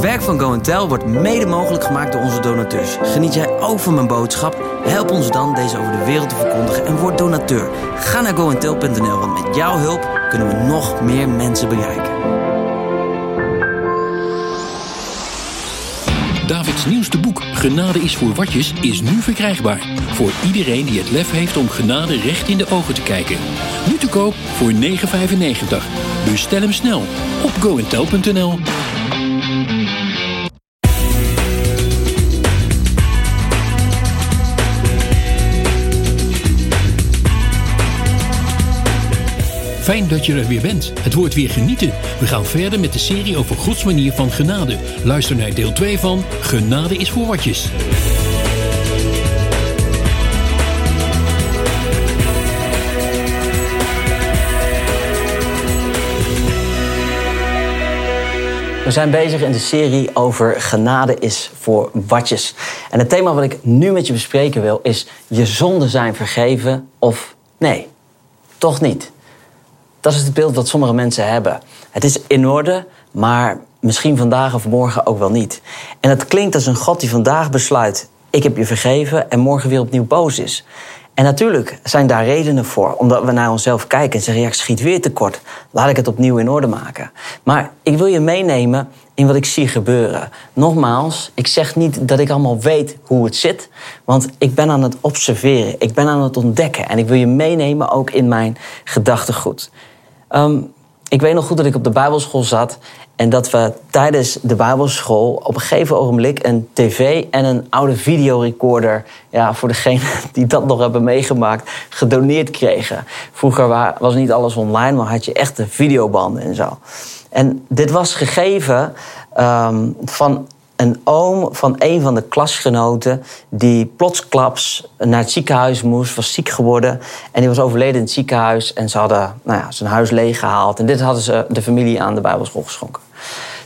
Het werk van Go wordt mede mogelijk gemaakt door onze donateurs. Geniet jij ook van mijn boodschap? Help ons dan deze over de wereld te verkondigen en word donateur. Ga naar goentel.nl, want met jouw hulp kunnen we nog meer mensen bereiken. Davids nieuwste boek Genade is voor watjes is nu verkrijgbaar. Voor iedereen die het lef heeft om genade recht in de ogen te kijken. Nu te koop voor 9,95. Bestel hem snel op goentel.nl. Fijn dat je er weer bent. Het wordt weer genieten. We gaan verder met de serie over Gods manier van genade. Luister naar deel 2 van Genade is voor watjes. We zijn bezig in de serie over genade is voor watjes. En het thema wat ik nu met je bespreken wil is: je zonden zijn vergeven of nee, toch niet. Dat is het beeld wat sommige mensen hebben. Het is in orde, maar misschien vandaag of morgen ook wel niet. En het klinkt als een God die vandaag besluit: ik heb je vergeven en morgen weer opnieuw boos is. En natuurlijk zijn daar redenen voor, omdat we naar onszelf kijken en zeggen: ja, ik schiet weer tekort. Laat ik het opnieuw in orde maken. Maar ik wil je meenemen in wat ik zie gebeuren. Nogmaals, ik zeg niet dat ik allemaal weet hoe het zit, want ik ben aan het observeren, ik ben aan het ontdekken en ik wil je meenemen ook in mijn gedachtegoed. Um, ik weet nog goed dat ik op de Bijbelschool zat en dat we tijdens de Bijbelschool op een gegeven ogenblik een tv en een oude videorecorder, ja, voor degenen die dat nog hebben meegemaakt, gedoneerd kregen. Vroeger was niet alles online, maar had je echte videobanden en zo. En dit was gegeven um, van een oom van een van de klasgenoten die plotsklaps naar het ziekenhuis moest, was ziek geworden en die was overleden in het ziekenhuis en ze hadden nou ja, zijn huis leeggehaald en dit hadden ze de familie aan de Bijbelschool geschonken.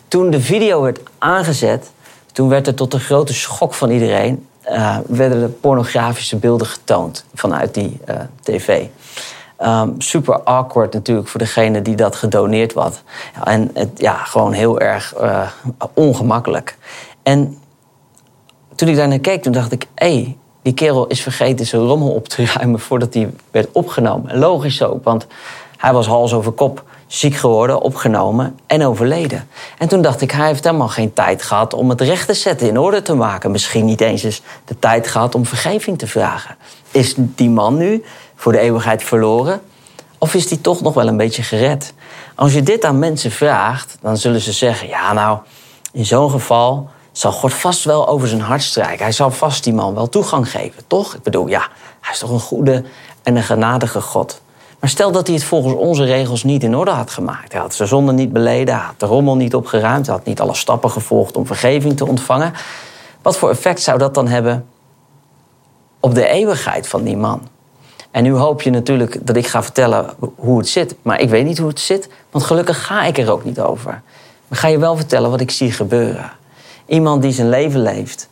Toen de video werd aangezet, toen werd er tot de grote schok van iedereen uh, werden er pornografische beelden getoond vanuit die uh, tv. Um, super awkward natuurlijk voor degene die dat gedoneerd had. En het, ja, gewoon heel erg uh, ongemakkelijk. En toen ik daar naar keek, toen dacht ik... hé, die kerel is vergeten zijn rommel op te ruimen voordat hij werd opgenomen. logisch ook, want hij was hals over kop ziek geworden, opgenomen en overleden. En toen dacht ik, hij heeft helemaal geen tijd gehad om het recht te zetten, in orde te maken. Misschien niet eens eens de tijd gehad om vergeving te vragen. Is die man nu voor de eeuwigheid verloren? Of is die toch nog wel een beetje gered? Als je dit aan mensen vraagt, dan zullen ze zeggen: ja, nou, in zo'n geval zal God vast wel over zijn hart strijken. Hij zal vast die man wel toegang geven, toch? Ik bedoel, ja, hij is toch een goede en een genadige God. Maar stel dat hij het volgens onze regels niet in orde had gemaakt. Hij had zijn zonde niet beleden, had de rommel niet opgeruimd, had niet alle stappen gevolgd om vergeving te ontvangen. Wat voor effect zou dat dan hebben op de eeuwigheid van die man? En nu hoop je natuurlijk dat ik ga vertellen hoe het zit. Maar ik weet niet hoe het zit, want gelukkig ga ik er ook niet over. Maar ga je wel vertellen wat ik zie gebeuren. Iemand die zijn leven leeft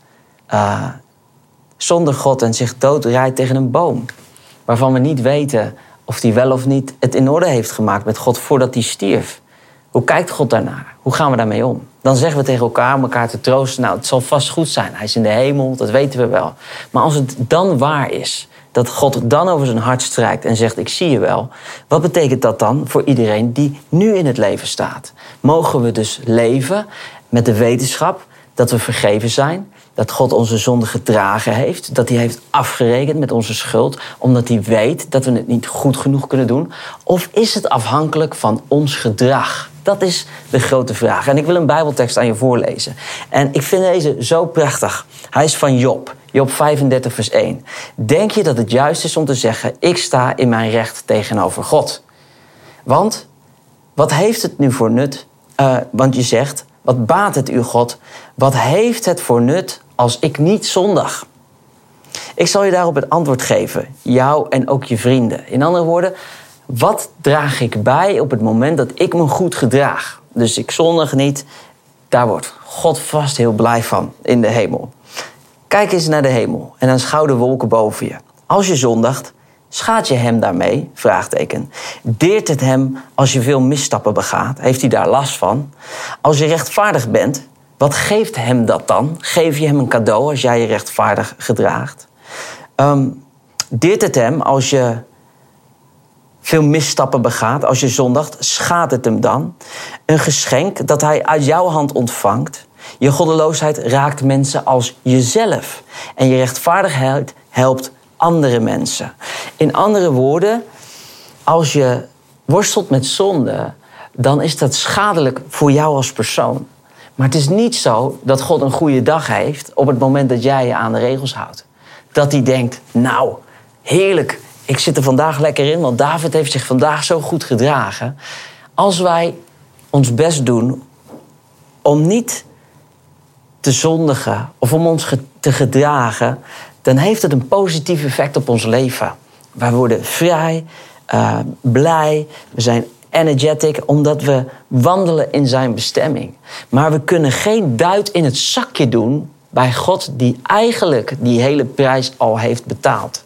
uh, zonder God en zich doodrijdt tegen een boom. Waarvan we niet weten of hij wel of niet het in orde heeft gemaakt met God voordat hij stierf. Hoe kijkt God daarnaar? Hoe gaan we daarmee om? Dan zeggen we tegen elkaar om elkaar te troosten: Nou, het zal vast goed zijn. Hij is in de hemel, dat weten we wel. Maar als het dan waar is, dat God dan over zijn hart strijkt en zegt: Ik zie je wel. Wat betekent dat dan voor iedereen die nu in het leven staat? Mogen we dus leven met de wetenschap dat we vergeven zijn, dat God onze zonde gedragen heeft, dat hij heeft afgerekend met onze schuld, omdat hij weet dat we het niet goed genoeg kunnen doen? Of is het afhankelijk van ons gedrag? Dat is de grote vraag. En ik wil een Bijbeltekst aan je voorlezen. En ik vind deze zo prachtig. Hij is van Job. Job 35, vers 1. Denk je dat het juist is om te zeggen: Ik sta in mijn recht tegenover God? Want wat heeft het nu voor nut? Uh, want je zegt: Wat baat het u, God? Wat heeft het voor nut als ik niet zondag? Ik zal je daarop het antwoord geven, jou en ook je vrienden. In andere woorden, wat draag ik bij op het moment dat ik me goed gedraag? Dus ik zondig niet, daar wordt God vast heel blij van in de hemel. Kijk eens naar de hemel en dan schouw de wolken boven je. Als je zondigt, schaadt je hem daarmee? Vraagteken. Deert het hem als je veel misstappen begaat? Heeft hij daar last van? Als je rechtvaardig bent, wat geeft hem dat dan? Geef je hem een cadeau als jij je rechtvaardig gedraagt? Um, dit het hem als je veel misstappen begaat, als je zondigt, schaadt het hem dan? Een geschenk dat hij uit jouw hand ontvangt. Je goddeloosheid raakt mensen als jezelf. En je rechtvaardigheid helpt andere mensen. In andere woorden, als je worstelt met zonde, dan is dat schadelijk voor jou als persoon. Maar het is niet zo dat God een goede dag heeft op het moment dat jij je aan de regels houdt. Dat hij denkt, nou, heerlijk, ik zit er vandaag lekker in, want David heeft zich vandaag zo goed gedragen. Als wij ons best doen om niet te zondigen of om ons te gedragen, dan heeft het een positief effect op ons leven. Wij worden vrij, uh, blij, we zijn energetic omdat we wandelen in zijn bestemming. Maar we kunnen geen duit in het zakje doen bij God die eigenlijk die hele prijs al heeft betaald.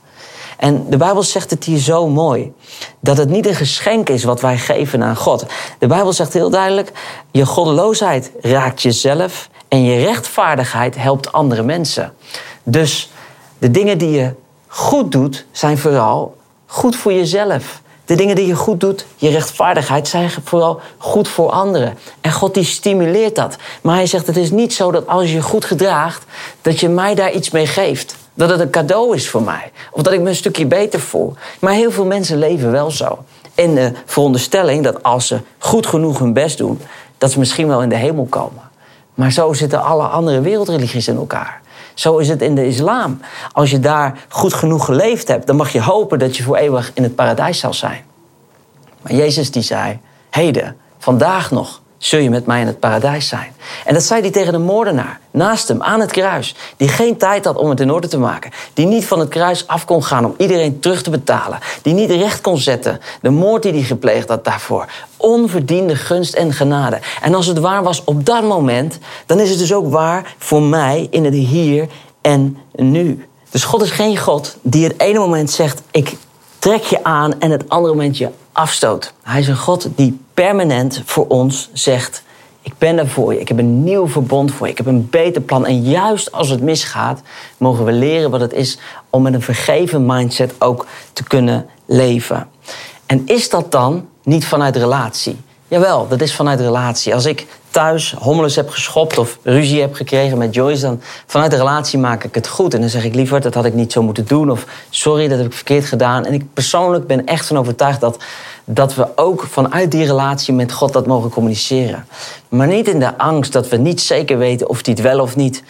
En de Bijbel zegt het hier zo mooi. Dat het niet een geschenk is wat wij geven aan God. De Bijbel zegt heel duidelijk: je goddeloosheid raakt jezelf en je rechtvaardigheid helpt andere mensen. Dus de dingen die je goed doet, zijn vooral goed voor jezelf. De dingen die je goed doet, je rechtvaardigheid, zijn vooral goed voor anderen. En God die stimuleert dat. Maar hij zegt, het is niet zo dat als je goed gedraagt, dat je mij daar iets mee geeft. Dat het een cadeau is voor mij. Of dat ik me een stukje beter voel. Maar heel veel mensen leven wel zo. In de veronderstelling dat als ze goed genoeg hun best doen, dat ze misschien wel in de hemel komen. Maar zo zitten alle andere wereldreligies in elkaar. Zo is het in de islam. Als je daar goed genoeg geleefd hebt, dan mag je hopen dat je voor eeuwig in het paradijs zal zijn. Maar Jezus die zei, heden, vandaag nog, zul je met mij in het paradijs zijn. En dat zei hij tegen de moordenaar, naast hem, aan het kruis. Die geen tijd had om het in orde te maken. Die niet van het kruis af kon gaan om iedereen terug te betalen. Die niet recht kon zetten, de moord die hij gepleegd had daarvoor. Onverdiende gunst en genade. En als het waar was op dat moment, dan is het dus ook waar voor mij in het hier en nu. Dus God is geen God die het ene moment zegt: Ik trek je aan, en het andere moment je afstoot. Hij is een God die permanent voor ons zegt: Ik ben er voor je. Ik heb een nieuw verbond voor je. Ik heb een beter plan. En juist als het misgaat, mogen we leren wat het is om met een vergeven mindset ook te kunnen leven. En is dat dan niet vanuit relatie? Jawel, dat is vanuit relatie. Als ik thuis hommeles heb geschopt of ruzie heb gekregen met Joyce, dan vanuit de relatie maak ik het goed. En dan zeg ik liever, dat had ik niet zo moeten doen. Of sorry, dat heb ik verkeerd gedaan. En ik persoonlijk ben echt van overtuigd dat, dat we ook vanuit die relatie met God dat mogen communiceren. Maar niet in de angst dat we niet zeker weten of hij het wel of niet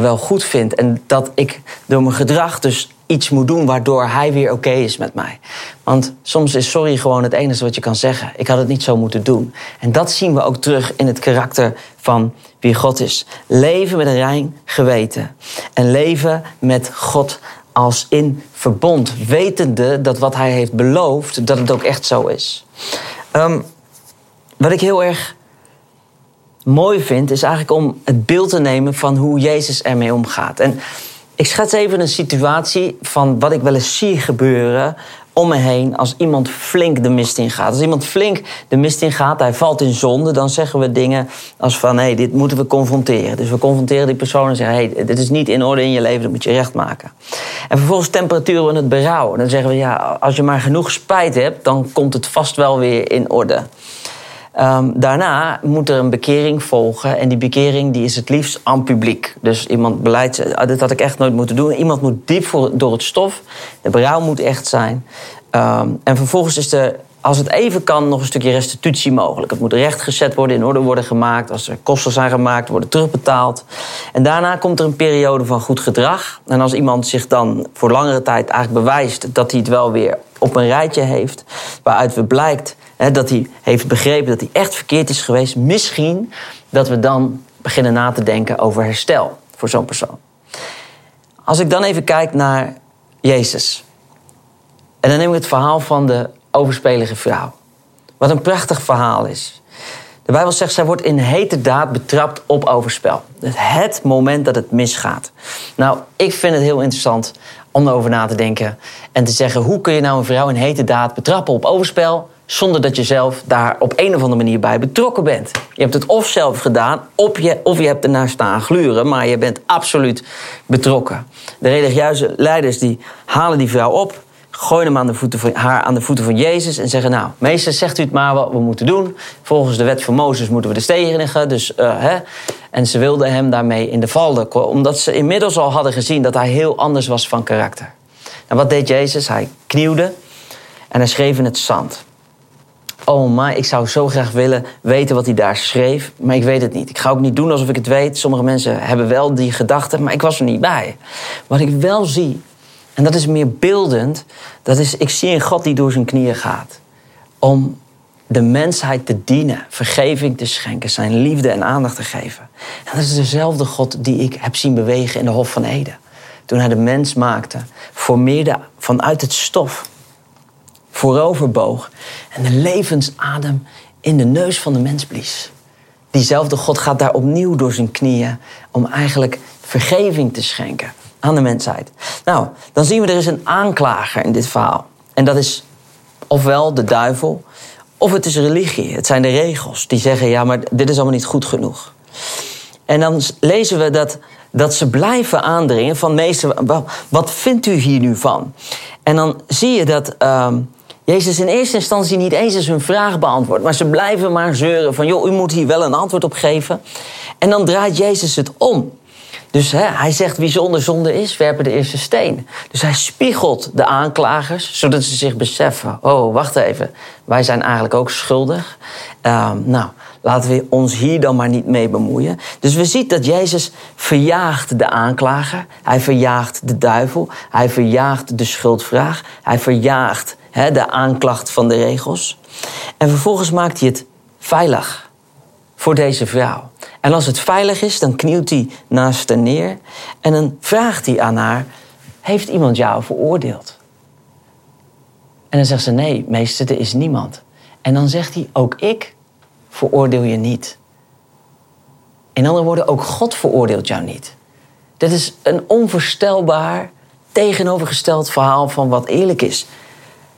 wel goed vindt. En dat ik door mijn gedrag dus iets moet doen waardoor hij weer oké is met mij. Want soms is sorry gewoon het enige wat je kan zeggen. Ik had het niet zo moeten doen. En dat zien we ook terug in het karakter van wie God is. Leven met een rein geweten. En leven met God als in verbond. Wetende dat wat hij heeft beloofd, dat het ook echt zo is. Um, wat ik heel erg mooi vind, is eigenlijk om het beeld te nemen van hoe Jezus ermee omgaat. En ik schets even een situatie van wat ik wel eens zie gebeuren om me heen als iemand flink de mist in gaat. Als iemand flink de mist in gaat, hij valt in zonde, dan zeggen we dingen als van hé, hey, dit moeten we confronteren. Dus we confronteren die persoon en zeggen hé, hey, dit is niet in orde in je leven, dat moet je recht maken. En vervolgens temperaturen we het berouw. Dan zeggen we ja, als je maar genoeg spijt hebt, dan komt het vast wel weer in orde. Um, daarna moet er een bekering volgen. En die bekering die is het liefst aan publiek. Dus iemand beleidt, ah, dit had ik echt nooit moeten doen. Iemand moet diep voor, door het stof. De berouw moet echt zijn. Um, en vervolgens is er, als het even kan, nog een stukje restitutie mogelijk. Het moet rechtgezet worden, in orde worden gemaakt. Als er kosten zijn gemaakt, worden terugbetaald. En daarna komt er een periode van goed gedrag. En als iemand zich dan voor langere tijd eigenlijk bewijst dat hij het wel weer op een rijtje heeft, waaruit we blijkt dat hij heeft begrepen dat hij echt verkeerd is geweest. Misschien dat we dan beginnen na te denken over herstel voor zo'n persoon. Als ik dan even kijk naar Jezus. En dan neem ik het verhaal van de overspelige vrouw. Wat een prachtig verhaal is. De Bijbel zegt, zij wordt in hete daad betrapt op overspel. Het moment dat het misgaat. Nou, ik vind het heel interessant om erover na te denken. En te zeggen, hoe kun je nou een vrouw in hete daad betrappen op overspel zonder dat je zelf daar op een of andere manier bij betrokken bent. Je hebt het of zelf gedaan, of je, of je hebt ernaar staan gluren, maar je bent absoluut betrokken. De religieuze leiders die halen die vrouw op, gooien hem aan de voeten van, haar aan de voeten van Jezus en zeggen: Nou, meester, zegt u het maar wat we moeten doen. Volgens de wet van Mozes moeten we de stenigen. Dus, uh, hè. En ze wilden hem daarmee in de val omdat ze inmiddels al hadden gezien dat hij heel anders was van karakter. En wat deed Jezus? Hij knielde en hij schreef in het zand. Oh, maar ik zou zo graag willen weten wat hij daar schreef, maar ik weet het niet. Ik ga ook niet doen alsof ik het weet. Sommige mensen hebben wel die gedachten, maar ik was er niet bij. Wat ik wel zie, en dat is meer beeldend, dat is, ik zie een God die door zijn knieën gaat. Om de mensheid te dienen, vergeving te schenken, zijn liefde en aandacht te geven. En dat is dezelfde God die ik heb zien bewegen in de Hof van Eden. Toen hij de mens maakte, formeerde vanuit het stof, vooroverboog en de levensadem in de neus van de mens blies. Diezelfde God gaat daar opnieuw door zijn knieën om eigenlijk vergeving te schenken aan de mensheid. Nou, dan zien we er is een aanklager in dit verhaal. En dat is ofwel de duivel, of het is religie. Het zijn de regels die zeggen: ja, maar dit is allemaal niet goed genoeg. En dan lezen we dat, dat ze blijven aandringen van meester, wat vindt u hier nu van? En dan zie je dat uh, Jezus in eerste instantie niet eens eens hun vraag beantwoordt, maar ze blijven maar zeuren van joh, u moet hier wel een antwoord op geven. En dan draait Jezus het om. Dus hè, hij zegt wie zonder zonde is, werpen de eerste steen. Dus hij spiegelt de aanklagers, zodat ze zich beseffen: oh, wacht even, wij zijn eigenlijk ook schuldig. Uh, nou, laten we ons hier dan maar niet mee bemoeien. Dus we zien dat Jezus verjaagt de aanklager, hij verjaagt de duivel, hij verjaagt de schuldvraag, hij verjaagt de aanklacht van de regels. En vervolgens maakt hij het veilig voor deze vrouw. En als het veilig is, dan knielt hij naast haar neer en dan vraagt hij aan haar: Heeft iemand jou veroordeeld? En dan zegt ze: Nee, meester, er is niemand. En dan zegt hij: Ook ik veroordeel je niet. In andere woorden, ook God veroordeelt jou niet. Dit is een onvoorstelbaar tegenovergesteld verhaal van wat eerlijk is.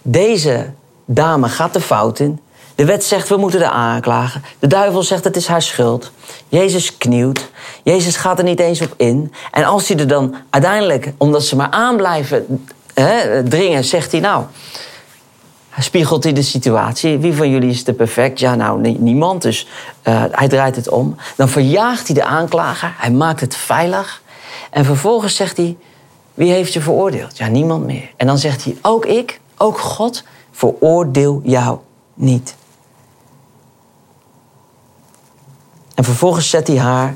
Deze dame gaat de fout in. De wet zegt we moeten de aanklagen. De duivel zegt het is haar schuld. Jezus knielt. Jezus gaat er niet eens op in. En als hij er dan uiteindelijk, omdat ze maar aan blijven hè, dringen, zegt hij nou. Spiegelt hij de situatie. Wie van jullie is te perfect? Ja, nou, niemand. Dus uh, hij draait het om. Dan verjaagt hij de aanklager. Hij maakt het veilig. En vervolgens zegt hij: Wie heeft je veroordeeld? Ja, niemand meer. En dan zegt hij: Ook ik, ook God, veroordeel jou niet. En vervolgens zet hij haar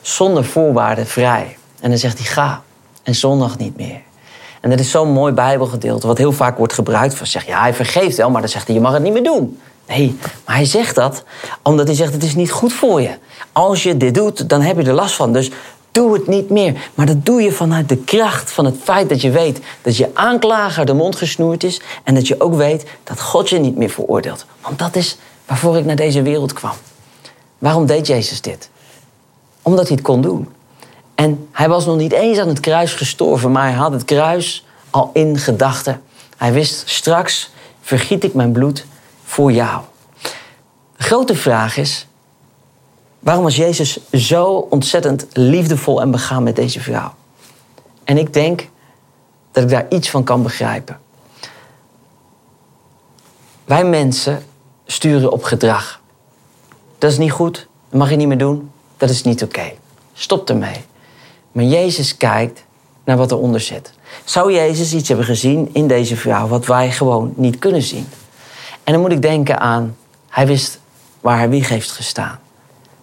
zonder voorwaarden vrij. En dan zegt hij: Ga en zondag niet meer. En dat is zo'n mooi Bijbelgedeelte, wat heel vaak wordt gebruikt. Van zeg, ja, hij vergeeft wel, maar dan zegt hij: Je mag het niet meer doen. Nee, maar hij zegt dat omdat hij zegt: Het is niet goed voor je. Als je dit doet, dan heb je er last van. Dus doe het niet meer. Maar dat doe je vanuit de kracht van het feit dat je weet dat je aanklager de mond gesnoerd is. En dat je ook weet dat God je niet meer veroordeelt. Want dat is waarvoor ik naar deze wereld kwam. Waarom deed Jezus dit? Omdat hij het kon doen. En hij was nog niet eens aan het kruis gestorven, maar hij had het kruis al in gedachten. Hij wist straks vergiet ik mijn bloed voor jou. De grote vraag is, waarom was Jezus zo ontzettend liefdevol en begaan met deze vrouw? En ik denk dat ik daar iets van kan begrijpen. Wij mensen sturen op gedrag. Dat is niet goed, dat mag je niet meer doen, dat is niet oké. Stop ermee. Maar Jezus kijkt naar wat eronder zit. Zou Jezus iets hebben gezien in deze vrouw wat wij gewoon niet kunnen zien? En dan moet ik denken aan, hij wist waar haar wieg heeft gestaan.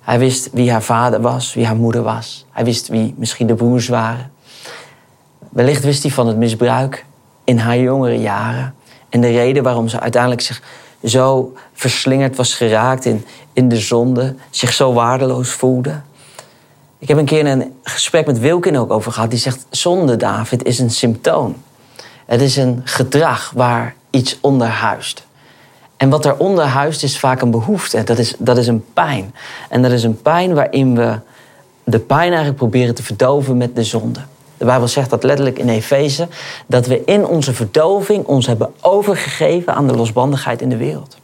Hij wist wie haar vader was, wie haar moeder was. Hij wist wie misschien de broers waren. Wellicht wist hij van het misbruik in haar jongere jaren. En de reden waarom ze uiteindelijk zich zo verslingerd was geraakt in, in de zonde, zich zo waardeloos voelde. Ik heb een keer een gesprek met Wilkin ook over gehad. Die zegt: zonde, David, is een symptoom. Het is een gedrag waar iets onder huist. En wat daaronder huist is vaak een behoefte. Dat is, dat is een pijn. En dat is een pijn waarin we de pijn eigenlijk proberen te verdoven met de zonde. De Bijbel zegt dat letterlijk in Efeze, dat we in onze verdoving ons hebben overgegeven aan de losbandigheid in de wereld.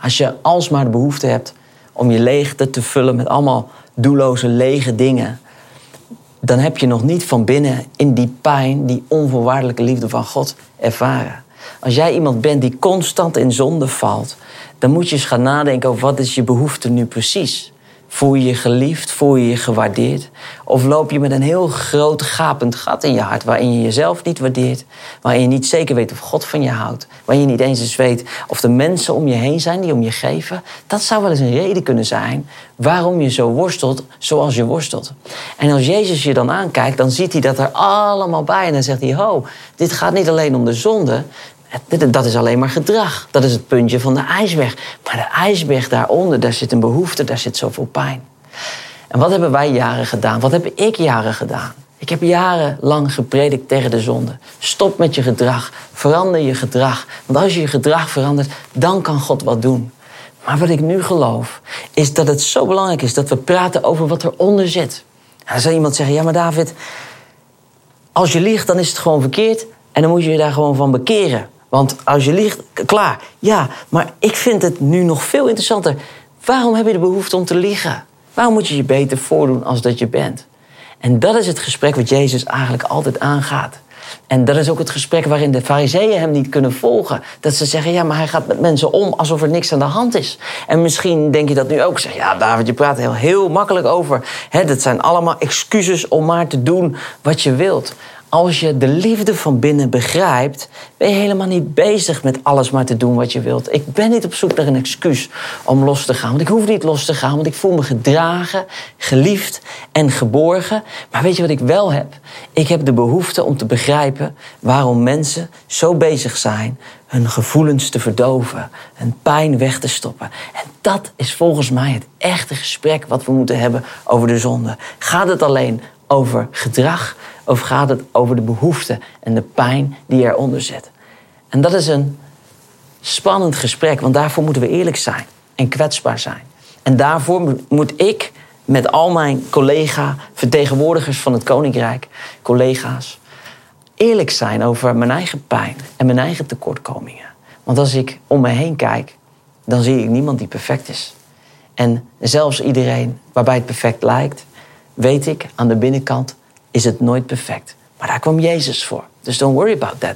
Als je alsmaar de behoefte hebt om je leegte te vullen met allemaal doelloze lege dingen, dan heb je nog niet van binnen in die pijn, die onvoorwaardelijke liefde van God ervaren. Als jij iemand bent die constant in zonde valt, dan moet je eens gaan nadenken over wat is je behoefte nu precies. Voel je je geliefd? Voel je je gewaardeerd? Of loop je met een heel groot gapend gat in je hart waarin je jezelf niet waardeert, waarin je niet zeker weet of God van je houdt, waarin je niet eens eens weet of de mensen om je heen zijn die om je geven? Dat zou wel eens een reden kunnen zijn waarom je zo worstelt zoals je worstelt. En als Jezus je dan aankijkt, dan ziet hij dat er allemaal bij en dan zegt hij: Ho, dit gaat niet alleen om de zonde, dat is alleen maar gedrag. Dat is het puntje van de ijsberg. Maar de ijsberg daaronder, daar zit een behoefte, daar zit zoveel pijn. En wat hebben wij jaren gedaan? Wat heb ik jaren gedaan? Ik heb jarenlang gepredikt tegen de zonde. Stop met je gedrag. Verander je gedrag. Want als je je gedrag verandert, dan kan God wat doen. Maar wat ik nu geloof, is dat het zo belangrijk is dat we praten over wat eronder zit. Dan zal iemand zeggen: Ja, maar David, als je liegt, dan is het gewoon verkeerd. En dan moet je je daar gewoon van bekeren. Want als je liegt, klaar. Ja, maar ik vind het nu nog veel interessanter. Waarom heb je de behoefte om te liegen? Waarom moet je je beter voordoen als dat je bent? En dat is het gesprek wat Jezus eigenlijk altijd aangaat. En dat is ook het gesprek waarin de fariseeën hem niet kunnen volgen. Dat ze zeggen, ja, maar hij gaat met mensen om alsof er niks aan de hand is. En misschien denk je dat nu ook. Zeg, ja, David, je praat heel, heel makkelijk over. Hè, dat zijn allemaal excuses om maar te doen wat je wilt als je de liefde van binnen begrijpt, ben je helemaal niet bezig met alles maar te doen wat je wilt. Ik ben niet op zoek naar een excuus om los te gaan. Want ik hoef niet los te gaan, want ik voel me gedragen, geliefd en geborgen. Maar weet je wat ik wel heb? Ik heb de behoefte om te begrijpen waarom mensen zo bezig zijn hun gevoelens te verdoven, hun pijn weg te stoppen. En dat is volgens mij het echte gesprek wat we moeten hebben over de zonde. Gaat het alleen over gedrag? Of gaat het over de behoefte en de pijn die eronder zit? En dat is een spannend gesprek, want daarvoor moeten we eerlijk zijn en kwetsbaar zijn. En daarvoor moet ik met al mijn collega-vertegenwoordigers van het Koninkrijk, collega's, eerlijk zijn over mijn eigen pijn en mijn eigen tekortkomingen. Want als ik om me heen kijk, dan zie ik niemand die perfect is. En zelfs iedereen waarbij het perfect lijkt, weet ik aan de binnenkant is het nooit perfect. Maar daar kwam Jezus voor. Dus don't worry about that.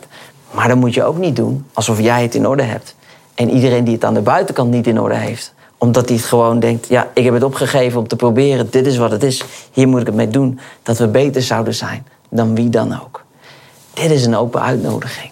Maar dan moet je ook niet doen alsof jij het in orde hebt. En iedereen die het aan de buitenkant niet in orde heeft, omdat hij het gewoon denkt: ja, ik heb het opgegeven om te proberen, dit is wat het is, hier moet ik het mee doen, dat we beter zouden zijn dan wie dan ook. Dit is een open uitnodiging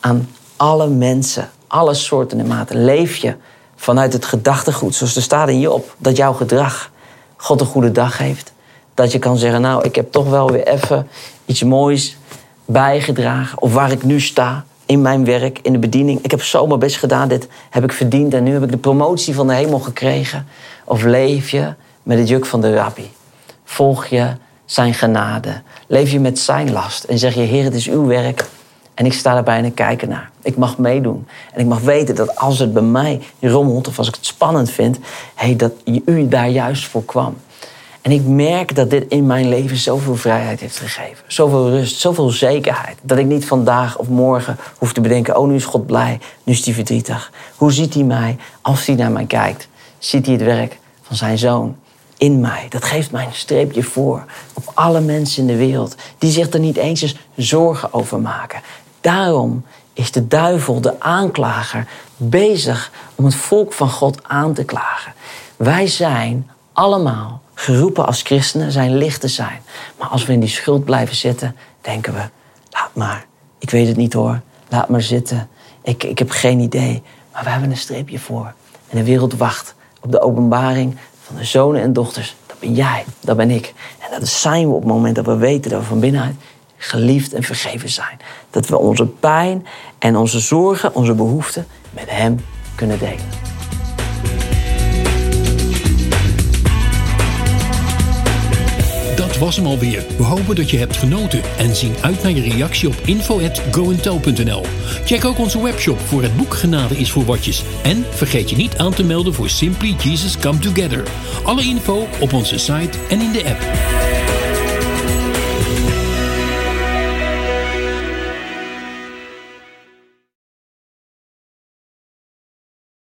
aan alle mensen, alle soorten en maten. Leef je vanuit het gedachtegoed, zoals er staat in Job, dat jouw gedrag God een goede dag heeft dat je kan zeggen, nou, ik heb toch wel weer even iets moois bijgedragen. Of waar ik nu sta, in mijn werk, in de bediening. Ik heb zo mijn best gedaan, dit heb ik verdiend en nu heb ik de promotie van de hemel gekregen. Of leef je met het juk van de rabbi? Volg je zijn genade? Leef je met zijn last? En zeg je, Heer, het is uw werk en ik sta erbij en ik kijk ernaar. Ik mag meedoen. En ik mag weten dat als het bij mij rommelt of als ik het spannend vind, hey, dat u daar juist voor kwam. En ik merk dat dit in mijn leven zoveel vrijheid heeft gegeven. Zoveel rust, zoveel zekerheid. Dat ik niet vandaag of morgen hoef te bedenken: oh, nu is God blij, nu is hij verdrietig. Hoe ziet hij mij als hij naar mij kijkt? Ziet hij het werk van zijn zoon in mij? Dat geeft mij een streepje voor op alle mensen in de wereld die zich er niet eens eens zorgen over maken. Daarom is de duivel, de aanklager, bezig om het volk van God aan te klagen. Wij zijn allemaal geroepen als christenen zijn licht te zijn. Maar als we in die schuld blijven zitten, denken we: laat maar, ik weet het niet hoor, laat maar zitten. Ik, ik heb geen idee. Maar we hebben een streepje voor. En de wereld wacht op de openbaring van de zonen en dochters. Dat ben jij, dat ben ik. En dat zijn we op het moment dat we weten dat we van binnenuit geliefd en vergeven zijn. Dat we onze pijn en onze zorgen, onze behoeften met Hem kunnen delen. Dat was hem alweer. We hopen dat je hebt genoten en zien uit naar je reactie op info@goentel.nl. Check ook onze webshop voor het boek Genade is voor watjes en vergeet je niet aan te melden voor Simply Jesus Come Together. Alle info op onze site en in de app.